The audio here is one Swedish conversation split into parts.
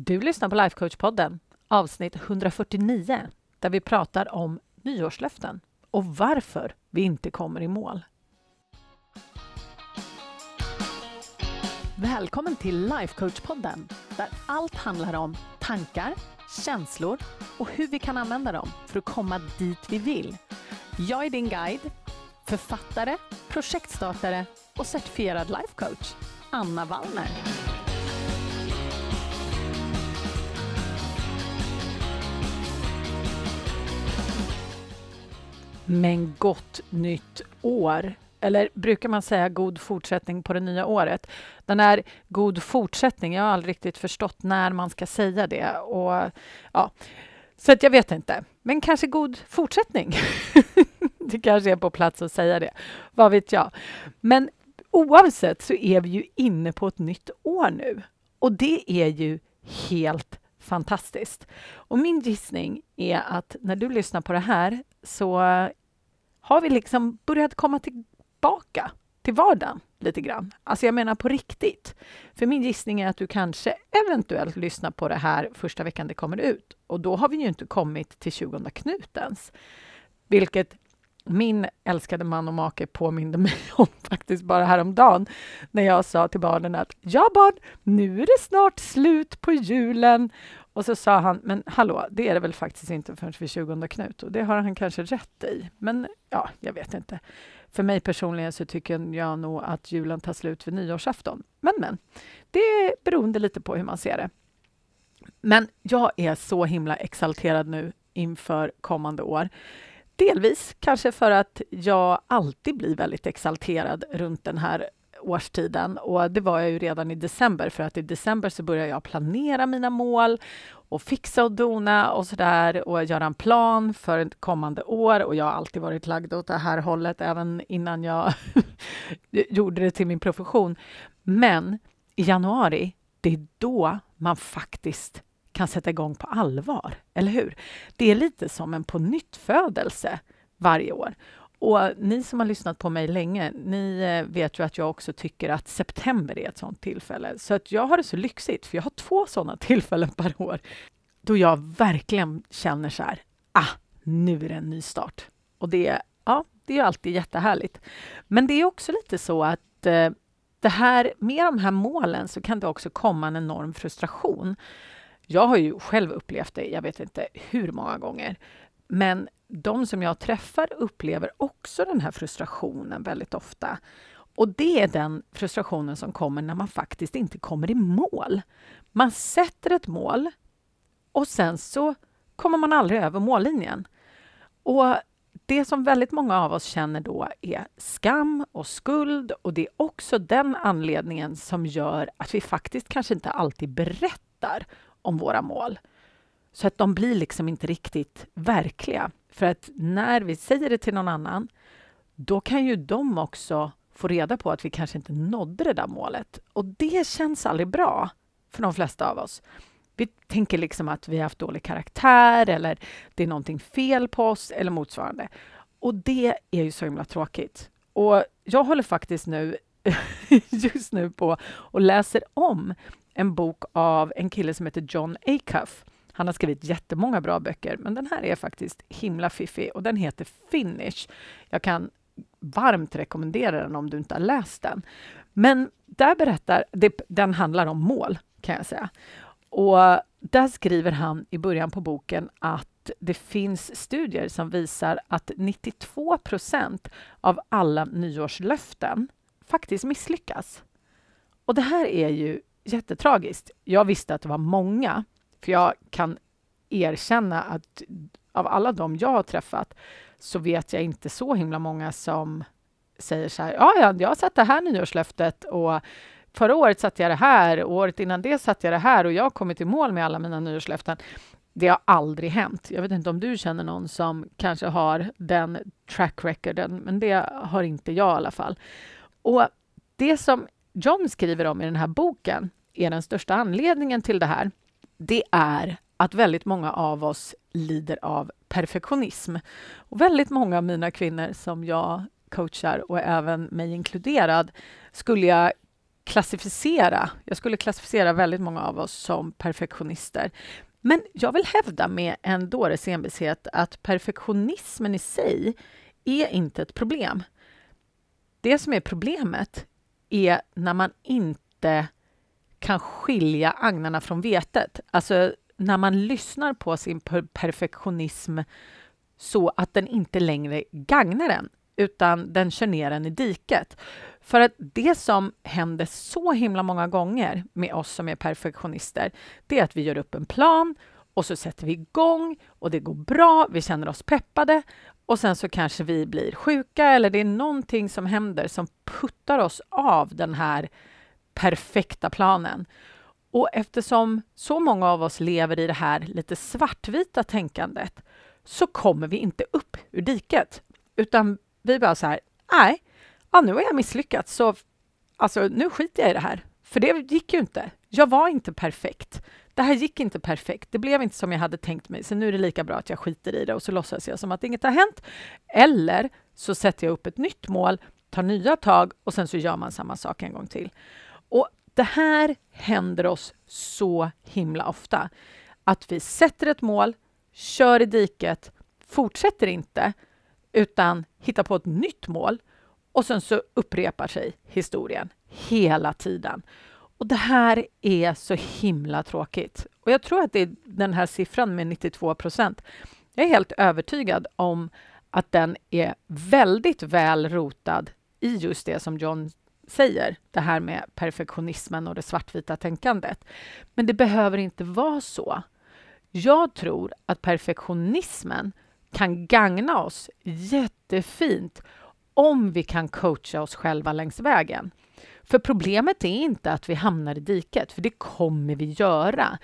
Du lyssnar på Lifecoach-podden, avsnitt 149, där vi pratar om nyårslöften och varför vi inte kommer i mål. Välkommen till Lifecoach-podden, där allt handlar om tankar, känslor och hur vi kan använda dem för att komma dit vi vill. Jag är din guide, författare, projektstartare och certifierad lifecoach, Anna Wallner. Men gott nytt år! Eller brukar man säga god fortsättning på det nya året? Den här god fortsättning, jag har aldrig riktigt förstått när man ska säga det. Och, ja, så att jag vet inte. Men kanske god fortsättning. det kanske är på plats att säga det. Vad vet jag? Men oavsett så är vi ju inne på ett nytt år nu. Och det är ju helt fantastiskt. Och min gissning är att när du lyssnar på det här så har vi liksom börjat komma tillbaka till vardagen lite grann. Alltså jag menar på riktigt. För min gissning är att du kanske eventuellt lyssnar på det här första veckan det kommer ut. Och då har vi ju inte kommit till 20 knutens. Vilket min älskade man och make påminde mig om faktiskt bara häromdagen när jag sa till barnen att ja barn, nu är det snart slut på julen. Och så sa han, men hallå, det är det väl faktiskt inte förrän vid 20 Knut. Och det har han kanske rätt i. Men ja, jag vet inte. För mig personligen så tycker jag nog att julen tar slut vid nyårsafton. Men, men, det är beroende lite på hur man ser det. Men jag är så himla exalterad nu inför kommande år. Delvis kanske för att jag alltid blir väldigt exalterad runt den här årstiden och det var jag ju redan i december för att i december så började jag planera mina mål och fixa och dona och sådär och göra en plan för ett kommande år och jag har alltid varit lagd åt det här hållet även innan jag gjorde det till min profession. Men i januari, det är då man faktiskt kan sätta igång på allvar, eller hur? Det är lite som en på nytt varje år. Och ni som har lyssnat på mig länge, ni eh, vet ju att jag också tycker att september är ett sånt tillfälle. Så att jag har det så lyxigt, för jag har två sådana tillfällen per år då jag verkligen känner så här, ah, nu är det en ny start. Och det, ja, det är alltid jättehärligt. Men det är också lite så att eh, det här, med de här målen så kan det också komma en enorm frustration. Jag har ju själv upplevt det, jag vet inte hur många gånger. Men de som jag träffar upplever också den här frustrationen väldigt ofta. Och det är den frustrationen som kommer när man faktiskt inte kommer i mål. Man sätter ett mål och sen så kommer man aldrig över mållinjen. Och det som väldigt många av oss känner då är skam och skuld och det är också den anledningen som gör att vi faktiskt kanske inte alltid berättar om våra mål. Så att de blir liksom inte riktigt verkliga. För att när vi säger det till någon annan, då kan ju de också få reda på att vi kanske inte nådde det där målet. Och det känns aldrig bra för de flesta av oss. Vi tänker liksom att vi har haft dålig karaktär eller det är någonting fel på oss eller motsvarande. Och det är ju så himla tråkigt. Och jag håller faktiskt nu just nu på och läser om en bok av en kille som heter John Acuff han har skrivit jättemånga bra böcker, men den här är faktiskt himla fiffig och den heter Finish. Jag kan varmt rekommendera den om du inte har läst den. Men där berättar, det, den handlar om mål kan jag säga. Och där skriver han i början på boken att det finns studier som visar att 92 procent av alla nyårslöften faktiskt misslyckas. Och det här är ju jättetragiskt. Jag visste att det var många, för jag kan erkänna att av alla de jag har träffat så vet jag inte så himla många som säger så här, ja, ja, jag har satt det här nyårslöftet och förra året satte jag det här och året innan det satte jag det här och jag har kommit i mål med alla mina nyårslöften. Det har aldrig hänt. Jag vet inte om du känner någon som kanske har den track recorden, men det har inte jag i alla fall. Och det som John skriver om i den här boken är den största anledningen till det här det är att väldigt många av oss lider av perfektionism. Och väldigt många av mina kvinnor som jag coachar och även mig inkluderad skulle jag klassificera, jag skulle klassificera väldigt många av oss som perfektionister. Men jag vill hävda med en dåres envishet att perfektionismen i sig är inte ett problem. Det som är problemet är när man inte kan skilja agnarna från vetet. Alltså när man lyssnar på sin perfektionism så att den inte längre gagnar en, utan den kör ner en i diket. För att det som händer så himla många gånger med oss som är perfektionister, det är att vi gör upp en plan och så sätter vi igång och det går bra, vi känner oss peppade och sen så kanske vi blir sjuka eller det är någonting som händer som puttar oss av den här perfekta planen. Och eftersom så många av oss lever i det här lite svartvita tänkandet så kommer vi inte upp ur diket, utan vi bara så här, nej, ja, nu har jag misslyckats, så alltså, nu skiter jag i det här. För det gick ju inte. Jag var inte perfekt. Det här gick inte perfekt. Det blev inte som jag hade tänkt mig, så nu är det lika bra att jag skiter i det och så låtsas jag som att inget har hänt. Eller så sätter jag upp ett nytt mål, tar nya tag och sen så gör man samma sak en gång till. Och det här händer oss så himla ofta. Att vi sätter ett mål, kör i diket, fortsätter inte, utan hittar på ett nytt mål och sen så upprepar sig historien hela tiden. Och det här är så himla tråkigt. Och jag tror att det är den här siffran med 92 procent. Jag är helt övertygad om att den är väldigt väl rotad i just det som John säger, det här med perfektionismen och det svartvita tänkandet. Men det behöver inte vara så. Jag tror att perfektionismen kan gagna oss jättefint om vi kan coacha oss själva längs vägen. För problemet är inte att vi hamnar i diket, för det kommer vi göra.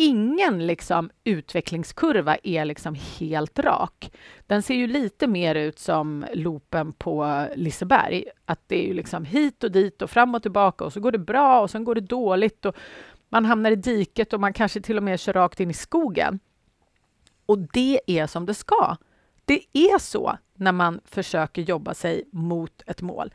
Ingen liksom, utvecklingskurva är liksom helt rak. Den ser ju lite mer ut som loopen på Liseberg. Att det är ju liksom hit och dit och fram och tillbaka och så går det bra och sen går det dåligt och man hamnar i diket och man kanske till och med kör rakt in i skogen. Och det är som det ska. Det är så när man försöker jobba sig mot ett mål.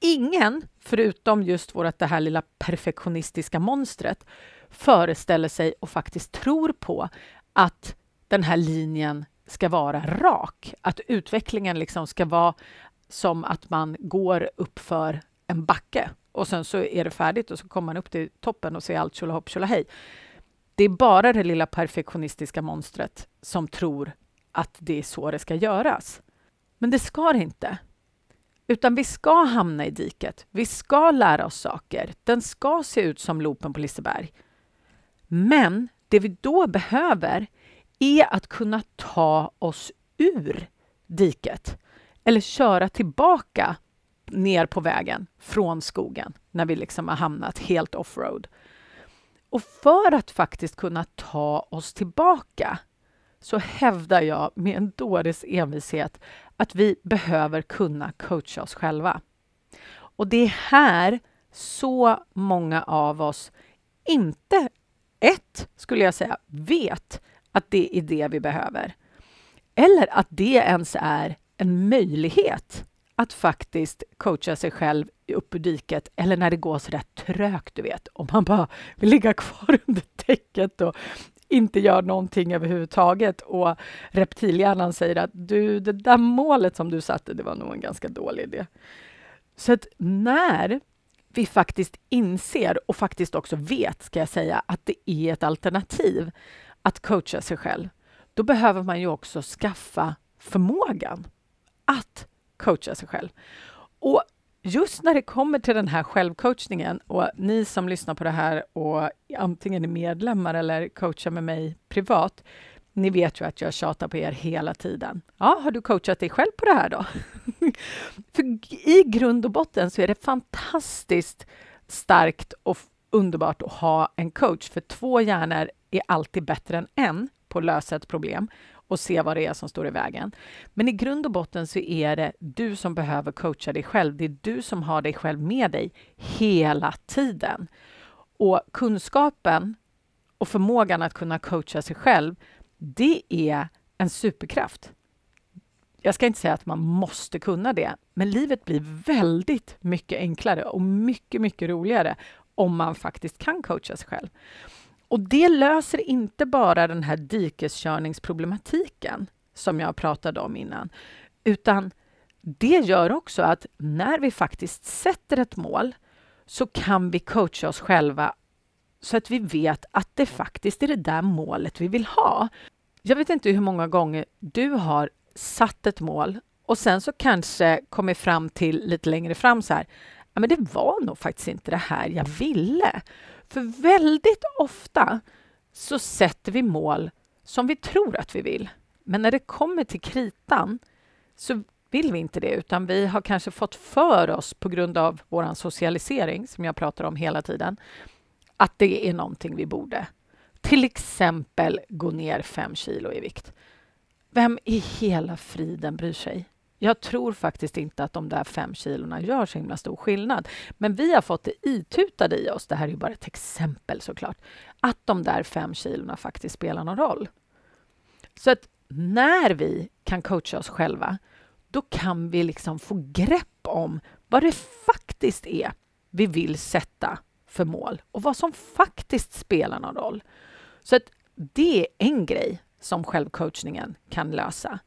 Ingen, förutom just vårt det här lilla perfektionistiska monstret, föreställer sig och faktiskt tror på att den här linjen ska vara rak. Att utvecklingen liksom ska vara som att man går upp för en backe och sen så är det färdigt och så kommer man upp till toppen och ser allt tjolahopp tjolahej. Det är bara det lilla perfektionistiska monstret som tror att det är så det ska göras. Men det ska det inte. Utan vi ska hamna i diket. Vi ska lära oss saker. Den ska se ut som loopen på Liseberg. Men det vi då behöver är att kunna ta oss ur diket eller köra tillbaka ner på vägen från skogen när vi liksom har hamnat helt offroad. Och för att faktiskt kunna ta oss tillbaka så hävdar jag med en dåres envishet att vi behöver kunna coacha oss själva. Och det är här så många av oss inte, ett, skulle jag säga, vet att det är det vi behöver. Eller att det ens är en möjlighet att faktiskt coacha sig själv upp ur diket eller när det går så där trögt, du vet, om man bara vill ligga kvar under täcket och inte gör någonting överhuvudtaget och reptilhjärnan säger att du, det där målet som du satte, det var nog en ganska dålig idé. Så att när vi faktiskt inser och faktiskt också vet, ska jag säga, att det är ett alternativ att coacha sig själv, då behöver man ju också skaffa förmågan att coacha sig själv. Och just när det kommer till den här självcoachningen och ni som lyssnar på det här och antingen är medlemmar eller coachar med mig privat, ni vet ju att jag tjatar på er hela tiden. Ja, har du coachat dig själv på det här då? För i grund och botten så är det fantastiskt starkt och underbart att ha en coach, för två hjärnor är alltid bättre än en på att lösa ett problem och se vad det är som står i vägen. Men i grund och botten så är det du som behöver coacha dig själv. Det är du som har dig själv med dig hela tiden. Och kunskapen och förmågan att kunna coacha sig själv, det är en superkraft. Jag ska inte säga att man måste kunna det, men livet blir väldigt mycket enklare och mycket, mycket roligare om man faktiskt kan coacha sig själv. Och det löser inte bara den här dikeskörningsproblematiken som jag pratade om innan, utan det gör också att när vi faktiskt sätter ett mål så kan vi coacha oss själva så att vi vet att det faktiskt är det där målet vi vill ha. Jag vet inte hur många gånger du har satt ett mål och sen så kanske kommit fram till lite längre fram så här, ja men det var nog faktiskt inte det här jag ville. För väldigt ofta så sätter vi mål som vi tror att vi vill. Men när det kommer till kritan så vill vi inte det, utan vi har kanske fått för oss på grund av vår socialisering, som jag pratar om hela tiden, att det är någonting vi borde. Till exempel gå ner fem kilo i vikt. Vem i hela friden bryr sig? Jag tror faktiskt inte att de där fem kilorna gör så himla stor skillnad. Men vi har fått det itutade i oss, det här är ju bara ett exempel såklart, att de där fem kilorna faktiskt spelar någon roll. Så att när vi kan coacha oss själva, då kan vi liksom få grepp om vad det faktiskt är vi vill sätta för mål och vad som faktiskt spelar någon roll. Så att det är en grej som självcoachningen kan lösa.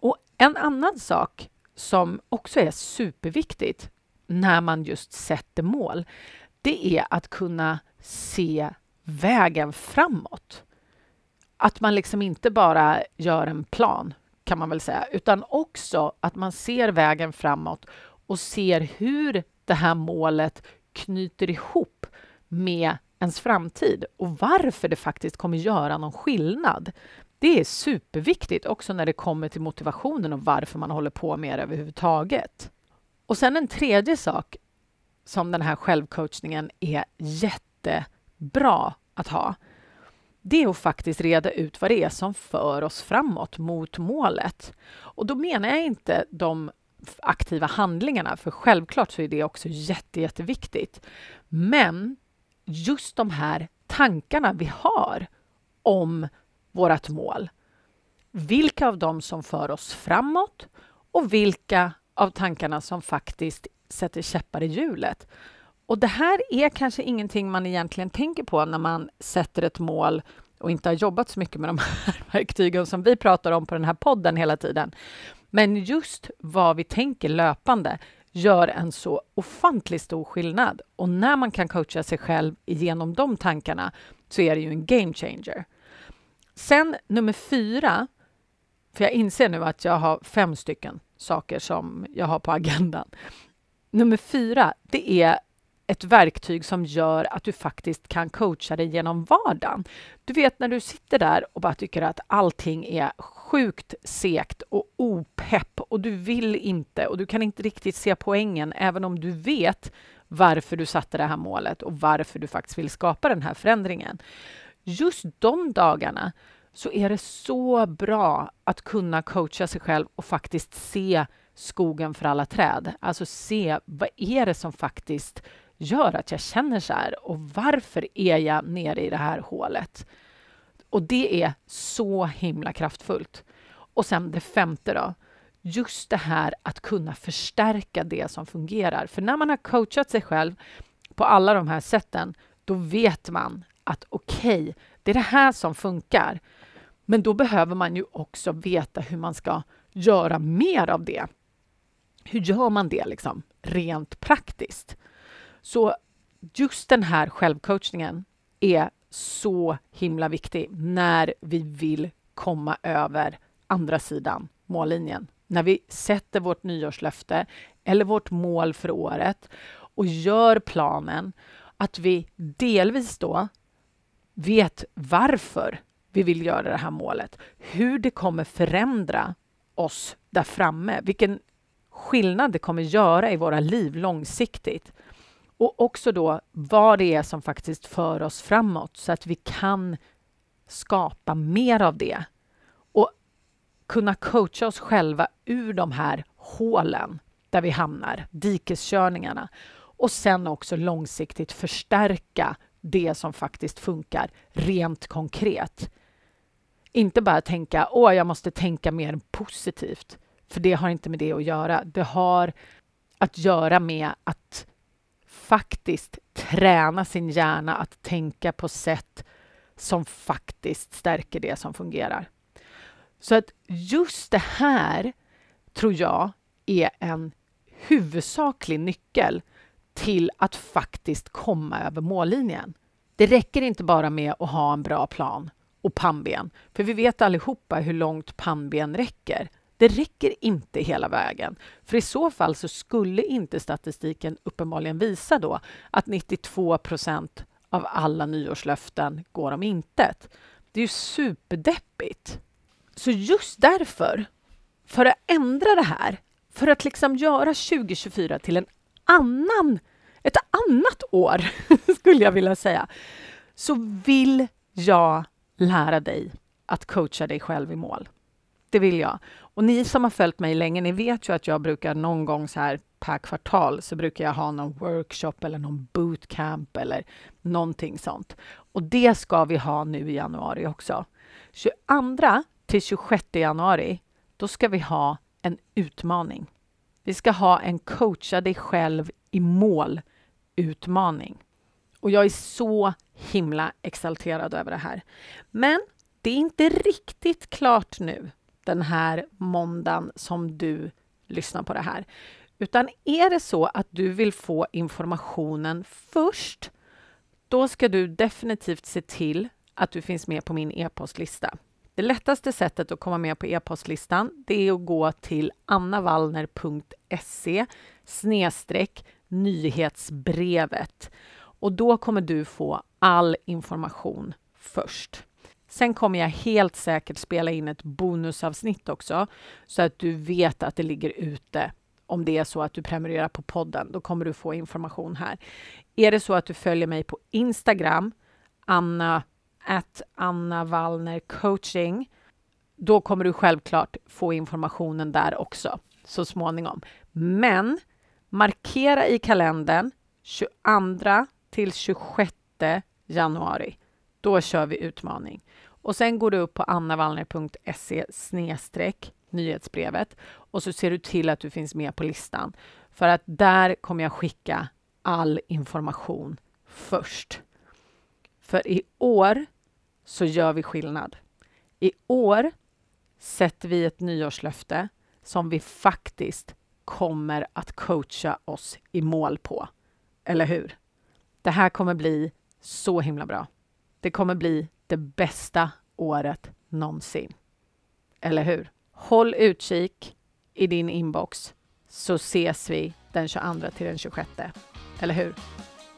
Och en annan sak som också är superviktigt när man just sätter mål, det är att kunna se vägen framåt. Att man liksom inte bara gör en plan, kan man väl säga, utan också att man ser vägen framåt och ser hur det här målet knyter ihop med ens framtid och varför det faktiskt kommer göra någon skillnad. Det är superviktigt också när det kommer till motivationen och varför man håller på med det överhuvudtaget. Och sen en tredje sak som den här självcoachningen är jättebra att ha. Det är att faktiskt reda ut vad det är som för oss framåt mot målet. Och då menar jag inte de aktiva handlingarna, för självklart så är det också jätte, jätteviktigt. Men just de här tankarna vi har om vårt mål. Vilka av dem som för oss framåt och vilka av tankarna som faktiskt sätter käppar i hjulet. Och det här är kanske ingenting man egentligen tänker på när man sätter ett mål och inte har jobbat så mycket med de här verktygen som vi pratar om på den här podden hela tiden. Men just vad vi tänker löpande gör en så ofantligt stor skillnad. Och när man kan coacha sig själv genom de tankarna så är det ju en game changer. Sen nummer fyra, för jag inser nu att jag har fem stycken saker som jag har på agendan. Nummer fyra, det är ett verktyg som gör att du faktiskt kan coacha dig genom vardagen. Du vet när du sitter där och bara tycker att allting är sjukt sekt och opepp och du vill inte och du kan inte riktigt se poängen även om du vet varför du satte det här målet och varför du faktiskt vill skapa den här förändringen. Just de dagarna så är det så bra att kunna coacha sig själv och faktiskt se skogen för alla träd. Alltså se vad är det som faktiskt gör att jag känner så här och varför är jag nere i det här hålet? Och det är så himla kraftfullt. Och sen det femte då, just det här att kunna förstärka det som fungerar. För när man har coachat sig själv på alla de här sätten, då vet man att okej, okay, det är det här som funkar. Men då behöver man ju också veta hur man ska göra mer av det. Hur gör man det liksom rent praktiskt? Så just den här självcoachningen är så himla viktig när vi vill komma över andra sidan mållinjen. När vi sätter vårt nyårslöfte eller vårt mål för året och gör planen, att vi delvis då vet varför vi vill göra det här målet, hur det kommer förändra oss där framme, vilken skillnad det kommer göra i våra liv långsiktigt. Och också då vad det är som faktiskt för oss framåt så att vi kan skapa mer av det och kunna coacha oss själva ur de här hålen där vi hamnar, dikeskörningarna och sen också långsiktigt förstärka det som faktiskt funkar rent konkret. Inte bara tänka åh, jag måste tänka mer positivt, För det har inte med det att göra. Det har att göra med att faktiskt träna sin hjärna att tänka på sätt som faktiskt stärker det som fungerar. Så att just det här tror jag är en huvudsaklig nyckel till att faktiskt komma över mållinjen. Det räcker inte bara med att ha en bra plan och pannben, för vi vet allihopa hur långt pannben räcker. Det räcker inte hela vägen, för i så fall så skulle inte statistiken uppenbarligen visa då att 92 procent av alla nyårslöften går om intet. Det är ju superdeppigt. Så just därför, för att ändra det här, för att liksom göra 2024 till en annan, ett annat år, skulle jag vilja säga, så vill jag lära dig att coacha dig själv i mål. Det vill jag. Och ni som har följt mig länge, ni vet ju att jag brukar någon gång så här per kvartal så brukar jag ha någon workshop eller någon bootcamp eller någonting sånt. Och det ska vi ha nu i januari också. 22 till 26 januari, då ska vi ha en utmaning. Vi ska ha en coacha dig själv i mål utmaning. Och jag är så himla exalterad över det här. Men det är inte riktigt klart nu den här måndagen som du lyssnar på det här. Utan är det så att du vill få informationen först, då ska du definitivt se till att du finns med på min e-postlista. Det lättaste sättet att komma med på e-postlistan det är att gå till annavallner.se nyhetsbrevet och då kommer du få all information först. Sen kommer jag helt säkert spela in ett bonusavsnitt också så att du vet att det ligger ute om det är så att du prenumererar på podden. Då kommer du få information här. Är det så att du följer mig på Instagram, Anna at Anna Wallner coaching, då kommer du självklart få informationen där också så småningom. Men markera i kalendern 22 till 26 januari. Då kör vi utmaning. Och sen går du upp på annavallner.se snedstreck nyhetsbrevet och så ser du till att du finns med på listan. För att där kommer jag skicka all information först. För i år så gör vi skillnad. I år sätter vi ett nyårslöfte som vi faktiskt kommer att coacha oss i mål på. Eller hur? Det här kommer bli så himla bra. Det kommer bli det bästa året någonsin. Eller hur? Håll utkik i din inbox så ses vi den 22 till den 26. Eller hur?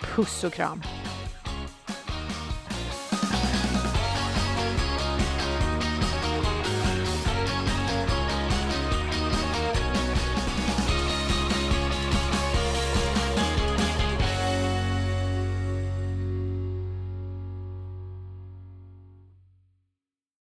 Puss och kram!